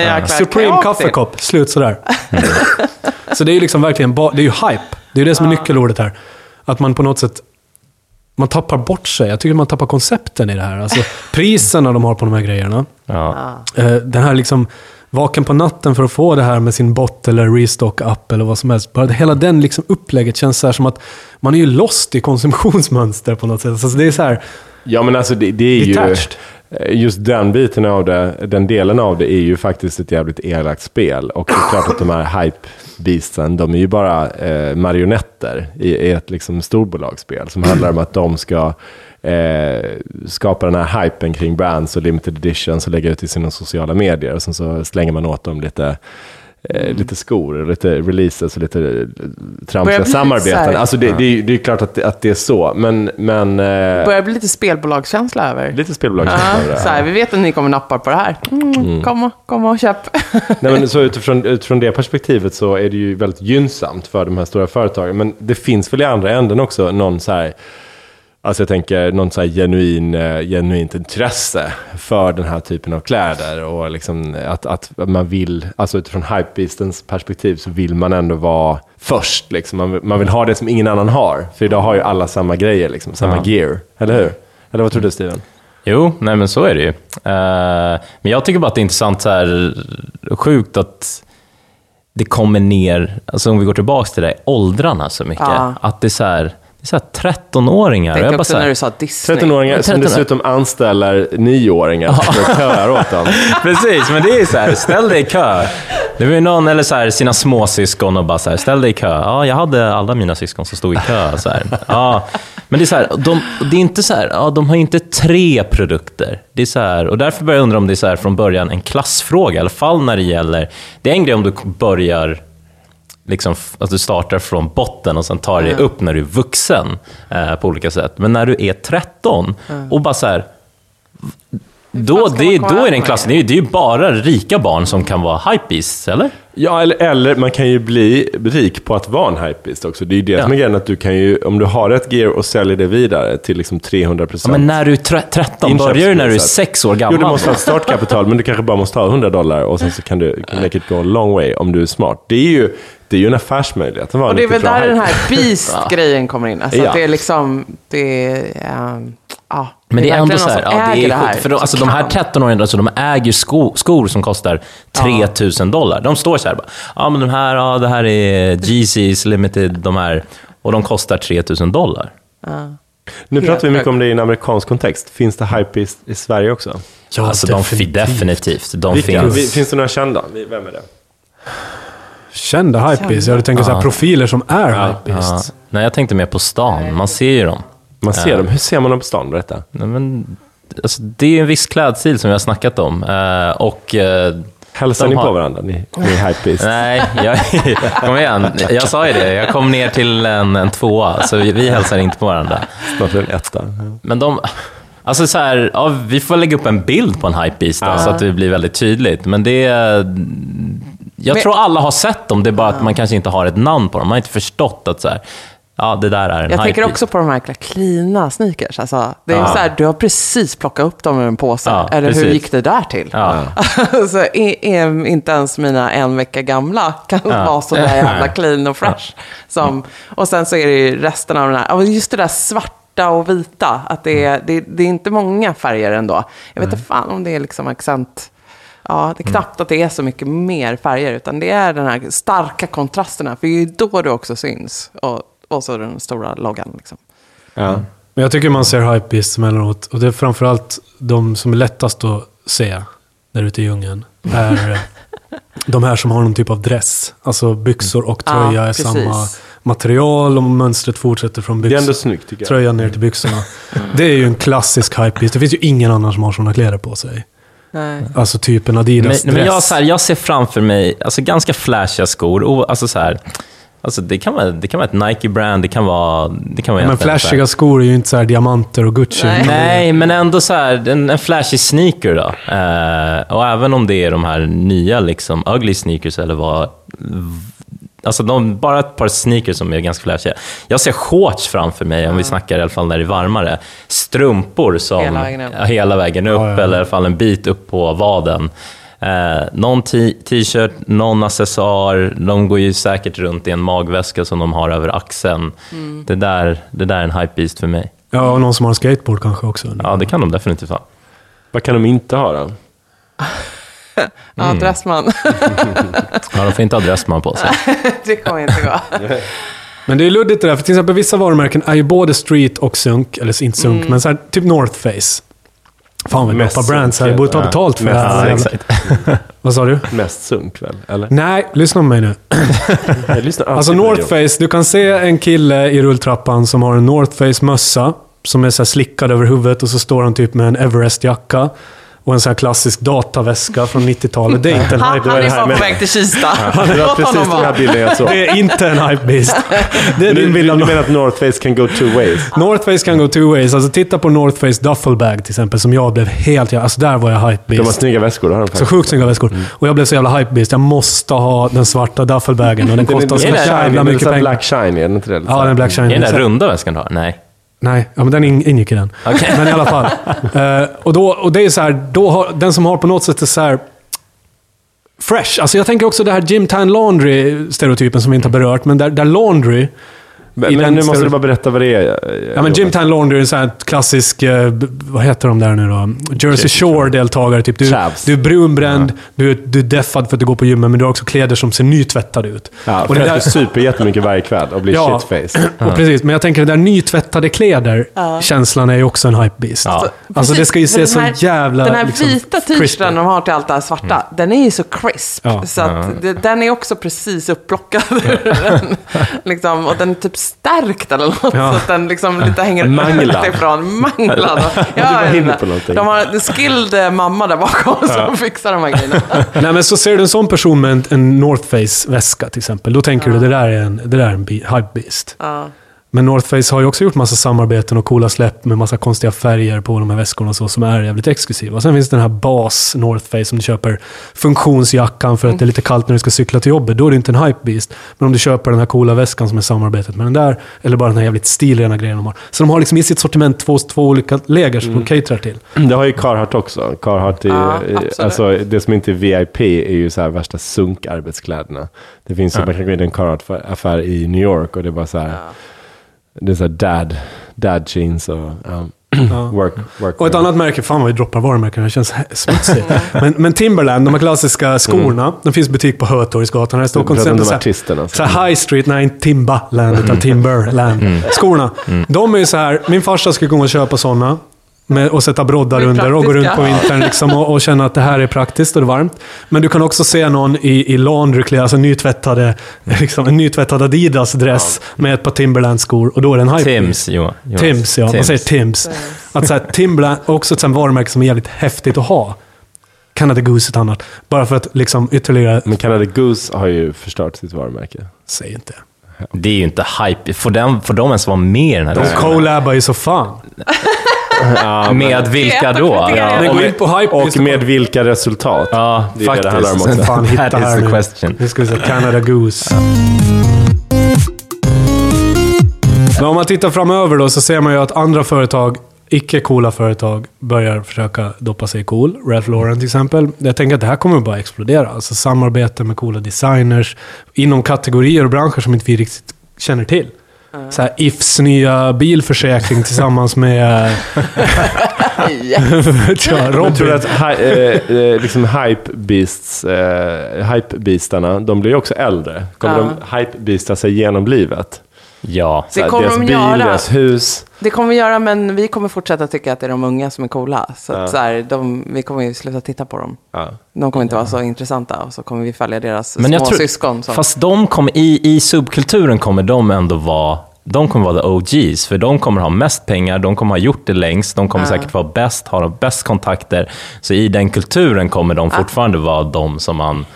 jäkla Supreme kaffekopp. Slut sådär. *laughs* så det är ju liksom verkligen ba- det är ju hype. Det är ju det som är nyckelordet här. Att man på något sätt man tappar bort sig. Jag tycker man tappar koncepten i det här. Alltså, *laughs* priserna de har på de här grejerna. Ja. Eh, Den här liksom vaken på natten för att få det här med sin bot eller restock-app eller vad som helst. Bara hela den liksom upplägget känns så här som att man är ju lost i konsumtionsmönster på något sätt. Alltså det är så här, Ja, men alltså det, det är ju... Detached. Just den biten av det, den delen av det är ju faktiskt ett jävligt elakt spel. Och det är klart att de här Beastsen, de är ju bara eh, marionetter i, i ett liksom storbolagsspel. Som handlar om att de ska eh, skapa den här hypen kring brands och limited editions och lägga ut i sina sociala medier. Och sen så slänger man åt dem lite Eh, lite skor, och lite releases och lite eh, tramsiga samarbeten. Alltså det, det, är, det är klart att det, att det är så, men... men eh, börjar bli lite spelbolagskänsla över. lite spelbolagskänsla över Ja, det så här, vi vet att ni kommer nappa på det här. Mm, Kom, och, kom och köp. *laughs* Nej, men så utifrån, utifrån det perspektivet så är det ju väldigt gynnsamt för de här stora företagen. Men det finns väl i andra änden också någon så här, alltså jag tänker någon så här genuin, eh, genuint intresse för den här typen av kläder. Och liksom att, att man vill, alltså utifrån hypebeastens perspektiv så vill man ändå vara först. Liksom. Man, vill- man vill ha det som ingen annan har. För idag har ju alla samma grejer, liksom, samma Ja. gear. Eller hur? Eller vad tror du Steven? Jo, nej men så är det ju. Eh, men jag tycker bara att det är intressant, så här, sjukt att det kommer ner, alltså om vi går tillbaka till det, åldrarna så mycket. Ja. Att det är så här, det är så här 13-åringar. Tänkte Jag bara också så här, när du sa Disney. 13-åringar som 13 dessutom anställer 9-åringar som *laughs* köar åt dem. Precis, men det är så här, ställ dig i kö. Det var ju någon, eller så här, sina småsyskon och bara så här, ställ dig i kö. Ja, jag hade alla mina syskon som stod i kö. Så här. Ja, men det är så här, de, det är inte så här, ja, de har inte tre produkter. Det är så här, och därför börjar jag undra om det är så här från början en klassfråga, i alla fall när det gäller, det är en grej om du börjar liksom, att du startar från botten och sen tar dig upp när du är vuxen eh, på olika sätt. Men när du är 13 och bara så här, Då, det, då är det över en med klass. det? Det är, det är ju bara rika barn som kan vara hypebeasts, eller? Ja, eller, eller man kan ju bli rik på att vara en hypebeast också. Det är ju det Ja. som är grejen, att du kan ju, om du har ett gear och säljer det vidare till liksom 300 Ja, men när du är tre- 13, börjar du när du är Inköpspriset. 6 år Jo, gammal? du måste ha ett startkapital, men du kanske bara måste ha 100 dollar och sen så kan du can make it go a long way om du är smart. Det är ju, det är ju en affärsmöjlighet. att vara Och det är väl där den hype. här Beast-grejen kommer in. Alltså Ja. att det är liksom, det är, ehm, ja. Men det är ändå verkligen så någon här, ja, det är här, sjukt. För de, alltså, de här kan. 13-åringarna, alltså, de äger sko, skor som kostar 3000 dollar. De står så här bara, ja men de här, ja, det här är Yeezys limited, de här, och de kostar 3000 dollar. Nu pratar vi mycket om det i en amerikansk kontext. Finns det hype i, i Sverige också? Ja, alltså de definitivt. definitivt. De Vilka, finns. vi, finns det några kända? Vi- Vem är det? Kända hypebeasts. Jag tänker så här, profiler som är Ja, hypebeasts. nej, jag tänkte mer på stan. Man ser ju dem. Man ser dem. Hur ser man dem på stan? Berätta. Nej, men, alltså, det är en viss klädstil som vi har snackat om. Eh, och... Eh, Hälsar ni har- på varandra? Ni, ni är hypebeast. Nej, jag, *laughs* kom igen. Jag sa ju det. Jag kom ner till en, en tvåa, så vi, vi hälsar inte på varandra. Snart en etta. Men de... Alltså så här, ja, vi får lägga upp en bild på en hypebeast då, så att det blir väldigt tydligt. Men det är... Jag Men- tror alla har sett dem, det är bara att man kanske inte har ett namn på dem. Man har inte förstått att så här, ja, det där är en Jag tänker hypebeast. också på de här jäkla cleana sneakers. Alltså, det är Ja. så här, du har precis plockat upp dem ur en påse. Ja, Eller hur precis. gick det där till? Ja. *laughs* så är, är inte ens mina en vecka gamla kan Ja. vara så där jävla *laughs* clean och fresh. Som, och sen så är det ju resten av den här, just det där svarta och vita. Att det, är, det, det är inte många färger ändå. Jag vet inte fan om det är liksom accent. Ja, det är knappt att det är så mycket mer färger, utan det är den här starka kontrasterna. För det är ju då det också syns. Och, och så den stora loggan. Liksom. Ja. Men jag tycker man ser hypebeasts emellanåt. Och det är framförallt de som är lättast att se där ute i djungeln. Är *laughs* de här som har någon typ av dress. Alltså byxor och Ja, tröja är precis. samma material och mönstret fortsätter från Det är ändå byxor, snyggt tycker jag. tröjan ner till byxorna. *laughs* Det är ju en klassisk hypebeast. Det finns ju ingen annan som har sådana kläder på sig. Nej. Alltså typ en Men, Adidas men jag, dress. så här, jag ser framför mig alltså, ganska flashiga skor. Alltså, så här, alltså, det, kan vara, det kan vara ett Nike-brand, det kan vara... Det kan vara men så här- flashiga skor är ju inte så här diamanter och Gucci. Nej. Nej, men ändå så här, en, en flashy sneaker då. Eh, och även om det är de här nya liksom, ugly sneakers eller vad... Alltså de, bara ett par sneakers som är ganska flashiga. Jag ser shorts framför mig, om vi snackar i alla fall när det är varmare. Strumpor som... Hela vägen upp. Ja, hela vägen upp, Ja, ja, ja. eller i alla fall en bit upp på vaden. Eh, någon t-shirt, någon accessoar. De går ju säkert runt i en magväska som de har över axeln. Mm. Det, där, det där är en hypebeast för mig. Ja, och någon som har en skateboard kanske också. Ja, det kan de definitivt ha. Vad kan de inte ha då? *laughs* Ja, Mm. Dressman. *laughs* Ja, de får inte ha dressman på sig. *laughs* det kommer inte gå. Men det är luddigt det där, för till exempel vissa varumärken är ju både street och sunk, eller inte sunk, Mm. men så här, typ North Face. Fan vad Mest brands här, jag borde ta betalt för det här. *laughs* Vad sa du? Mest sunk väl? Eller? Nej, lyssna på mig nu. *laughs* Alltså North. Face, du kan se en kille i rulltrappan som har en North Face-mössa som är så slickad över huvudet och så står han typ med en Everest-jacka och en sån här klassisk dataväska från 90-talet. Det är inte en *laughs* Han, hype. han det är bara på väg till Kista. Det var precis den här bilden jag såg. Det är inte en hypebeast. Det är Du, din bild av du menar att North Face can go two ways? *laughs* North Face kan gå two ways. Alltså titta på North Face Duffelbag till exempel, som jag blev helt... Alltså där var jag De har hypebeast. snygga väskor, det har de Så sjukt snygga väskor. Och jag blev så jävla hypebeast. Jag måste ha den svarta duffelbagen och den Den är- kostar så den är jävla den är mycket så här pengar. Black shiny, är den inte det? Ja, den är Black Shiny. Är det den där runda väskan du har? Nej. Nej, ja, men den in- ingick i den. Okej. Men i alla fall. *laughs* Eh, och, då, och det är så här, då har, den som har på något sätt är så här fresh. Alltså jag tänker också det här Jim Tan Laundry-stereotypen som vi inte har berört, men där, där Laundry... Men, men den nu måste du bara berätta vad det är. Ja, men Jim Tan Laundry är en sån här klassisk, eh, vad heter de där nu då? Jersey Shore-deltagare. Typ. Du, Chavs. du är brunbränd, du, är- du är deffad för att du går på gymmet, men du har också kläder som ser nytvättade ut. Ja, och för det att där, du super jättemycket varje kväll och blir Ja. shitface. *clears throat* och precis, men jag tänker det där nytvättade kläder-känslan är ju också en hypebeast. Ja. Alltså det ska ju se Den så jävla... Den här liksom, vita t-shirten de har till allt det här svarta, den är ju så crisp. Ja. så att den är också precis *laughs* den. liksom, Och den är typ stärkt eller något. Ja. Så att den liksom lite hänger Manglad. utifrån. Manglad. Ja, de har en skilled eh, mamma där bakom som fixar de här grejerna. *laughs* Nej, men så ser du en sån person med en, en North Face-väska till exempel. Då tänker du det där är en, det där är en be- hypebeast. Ja. Men North Face har ju också gjort massa samarbeten och coola släpp med massa konstiga färger på de här väskorna och så, som är jävligt exklusiva. Och sen finns det den här bas North Face som du köper funktionsjackan för att det är lite kallt när du ska cykla till jobbet. Då är det inte en hypebeast. Men om du köper den här coola väskan som är samarbetet med den där, eller bara den här jävligt stilrena grejen de har. Så de har liksom i sitt sortiment två, två olika läger som de caterar till. Det har ju Carhartt också. Carhartt är, Ja, ju- absolut. alltså, det som inte är VIP är ju så här värsta sunkarbetskläderna. Det finns ju, man kan gå in i en Carhartt-affär i New York och det är bara så här, det är så här dad, dad jeans och *clears throat* ja, work, work Och ett annat märke, fan vad vi droppar varumärken, det känns smutsigt. *laughs* men, men Timberland, de här klassiska skorna, de finns butik på Hötorgsgatan här i Stockholm. De så här-. Så här high street, nej Timbaland, utan Timberland. Skorna. De är ju så här, min farsa skulle gå och köpa sådana. Med, och sätta broddar under och gå runt på vintern liksom, och, och känna att det här är praktiskt och det är varmt. Men du kan också se någon i, i laundry, alltså nytvättade, *laughs* liksom, en nytvättad Adidas-dress med ett par Timberland-skor och då är det en hype. Tims, Johan. Jonas. Tims, ja. Man säger Tims. Att så här, Timberland, också ett varumärke som är jävligt häftigt att ha. Canada Goose ett annat. Bara för att liksom ytterligare... Men Canada Goose har ju förstört sitt varumärke. Säg inte. Det är ju inte hype. Får, den, får de ens vara med i den här De collabar ju så fan. *laughs* *laughs* Med vilka då? kriterier. Men och, gå in på hype. Och med vilka resultat? ja, Det är det det handlar om också. *laughs* Fan, hitta That is the question. Nu ska vi se. Canada Goose. Men om man tittar framöver då så ser man ju att andra företag, icke-coola företag, börjar försöka doppa sig i cool. Ralph Lauren till exempel. Jag tänker att det här kommer bara explodera. Alltså samarbete med coola designers inom kategorier och branscher som inte vi riktigt känner till. Så här, Ifs nya bilförsäkring tillsammans med *laughs* vet jag, Jag tror Robin. att hi, eh, eh, liksom hypebeasts, eh, hypebeastarna, de blir ju också äldre. Kommer Ja. de hypebeasta sig genom livet? Ja. Det kommer deras de bil, göra. deras hus. Det kommer vi göra, men vi kommer fortsätta tycka att det är de unga som är coola. Så, Ja. så här, de, vi kommer ju sluta titta på dem. Ja. De kommer inte vara så intressanta och så kommer vi följa deras Men jag tror, småsyskon. Som, fast de kommer, i, i subkulturen kommer de ändå vara de kommer vara the OGs, för de kommer ha mest pengar, de kommer ha gjort det längst, de kommer Ja. säkert vara bäst, ha de bäst kontakter. Så i den kulturen kommer de fortfarande vara de som man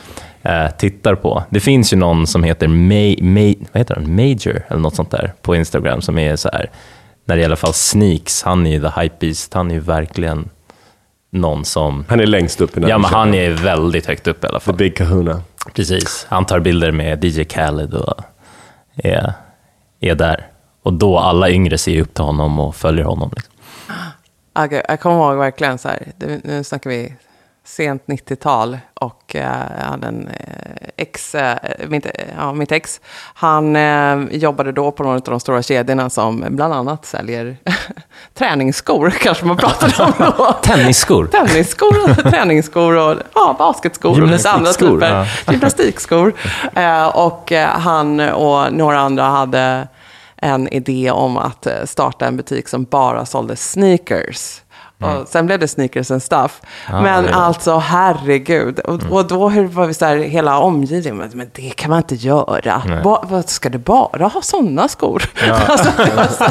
eh, tittar på. Det finns ju någon som heter, May, May, vad heter han? Major, eller något sånt där, på Instagram, som är så här, när det i alla fall sneaks, han är ju the hypebeast, han är ju verkligen någon som... Han är längst upp i den Ja, men han är väldigt högt upp i alla The fall. Big Kahuna. Precis. Han tar bilder med DJ Khaled och är, är där. Och då alla yngre ser upp till honom och följer honom. Liksom. jag, jag kommer ihåg verkligen så här, nu snackar vi sent 90-tal och eh, jag hade en eh, ex, eh, mitt, ja, mitt ex, han jobbade då på någon av de stora kedjorna som bland annat säljer *laughs* träningsskor, *laughs* kanske man pratade om då. *laughs* Tennisskor. Tennisskor, träningsskor och ja, basketskor och lite andra Gymnastikskor, typer. Gymnastikskor. Eh, och han och några andra hade en idé om att starta en butik som bara sålde sneakers. Och sen blev det sneakers and stuff. Ja, men det. alltså herregud. Och, och då var vi så här, hela omgivningen, men, men det kan man inte göra. Ba, vad, ska du bara ha sådana skor? *laughs* alltså, det var så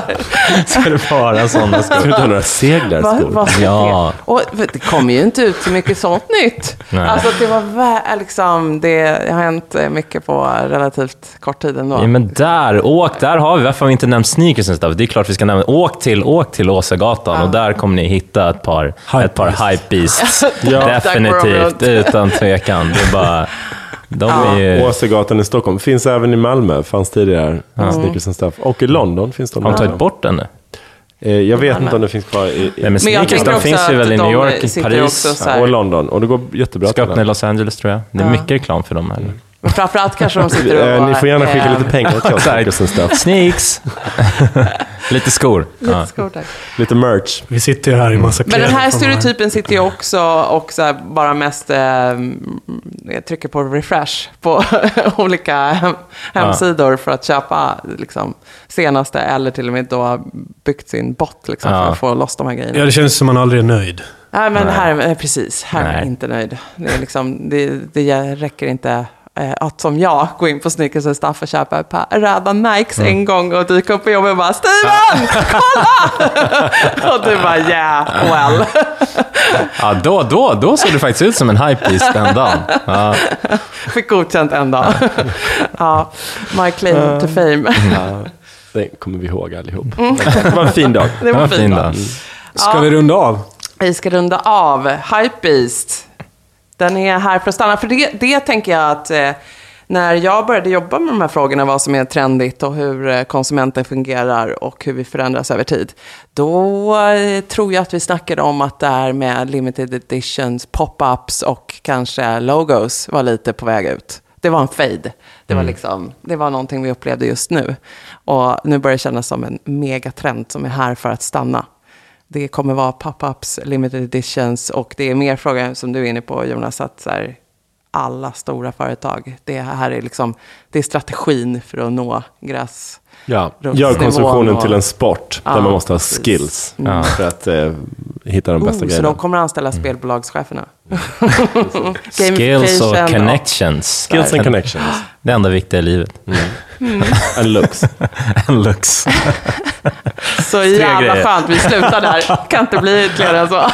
*laughs* Ska det vara sådana skor? Ska du inte ha några *laughs* seglarskor? ska Ja. det? Och det kommer ju inte ut så mycket sånt nytt. Nej. Alltså det var liksom, det har hänt eh, mycket på relativt kort tid ändå. Ja, men där, åk, där har vi, varför har vi inte nämnt sneakers and stuff? Det är klart vi ska nämna, åk till, åk till Åsagatan och där kommer ni hitta ett par, ett par hype beasts. *laughs* Ja. Definitivt, utan tvekan. Det är bara, de är ju, Åsegatan i Stockholm. Finns även i Malmö, fanns tidigare. Sneakers and stuff. Och i London finns de. har de tagit bort den nu? Eh, Jag vet inte om det finns kvar i, Nej, i men Men jag sneakers, de finns ju väl i New York, Paris, och London. Och det går jättebra ska öppna i Los Angeles tror jag. Det är mycket reklam för dem här. Men framförallt kanske de sitter och... Eh, Ni får gärna skicka eh, lite pengar till oss. Sneakers and stuff. Sneaks! *laughs* Lite skor. Lite skor tack. Lite merch. Vi sitter ju här i massa Men den kläder här stereotypen sitter ju också och så här bara mest eh, jag trycker på refresh på *laughs* olika hem, hemsidor för att köpa liksom, senaste eller till och med då har byggt sin bot liksom, Ja. för att få loss de här grejerna. Ja, det känns som man aldrig är nöjd. Nej, men här, eh, precis, här är jag inte nöjd. Det, är liksom, det, det räcker inte att som jag gå in på Snickers och Staff och köpa ett par röda Nikes Mm. en gång och dyka upp på jobbet och bara Steven, kolla! *laughs* och du bara yeah, well. Ja, då, då, då såg du faktiskt ut som en hypebeast den dagen. Ja. *laughs* Fick godkänt en dag. *laughs* ja, my claim to fame. Det kommer vi ihåg allihop. Det var en fin dag. Det var Ja, fint. fin dag. Ska Ja. vi runda av? Vi ska runda av. Hypebeast. Den är här för att stanna. För det, det tänker jag att eh, när jag började jobba med de här frågorna, vad som är trendigt och hur eh, konsumenten fungerar och hur vi förändras över tid. Då eh, tror jag att vi snackade om att det här med limited editions, pop-ups och kanske logos var lite på väg ut. Det var en fade. Det var, liksom, det var någonting vi upplevde just nu. Och nu börjar det kännas som en megatrend som är här för att stanna. Det kommer vara pop-ups, limited editions och det är mer frågan som du är inne på Jonas, att så här, alla stora företag, det här är liksom, det är strategin för att nå gräs. Ja, gör konsumtionen och- till en sport Ja, där man måste ha precis. skills Ja. för att eh, hitta de bästa Oh, så grejerna. de kommer att anställa spelbolagscheferna. *laughs* Skills och connections. Skills and connections. Det enda viktiga i livet. *laughs* And looks. *laughs* En lux. Så jävla skönt, vi slutar där. Kan inte bli ytterligare än så.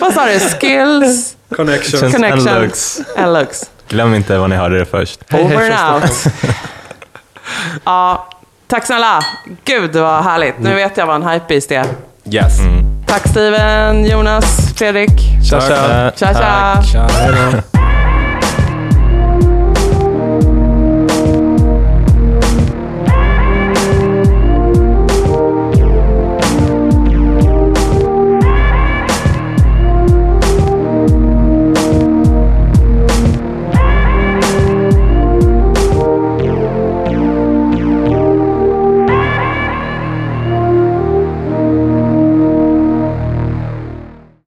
Vad sa du? Skills, Connections. En connections lux. and looks. Glöm inte var ni hörde det först. Over and out. Ja, tack snälla. Gud vad härligt. Nu vet jag vad en hypebeast är. Yes. Tack Steven, Jonas, Fredrik. Tja, tja. Tja, tja.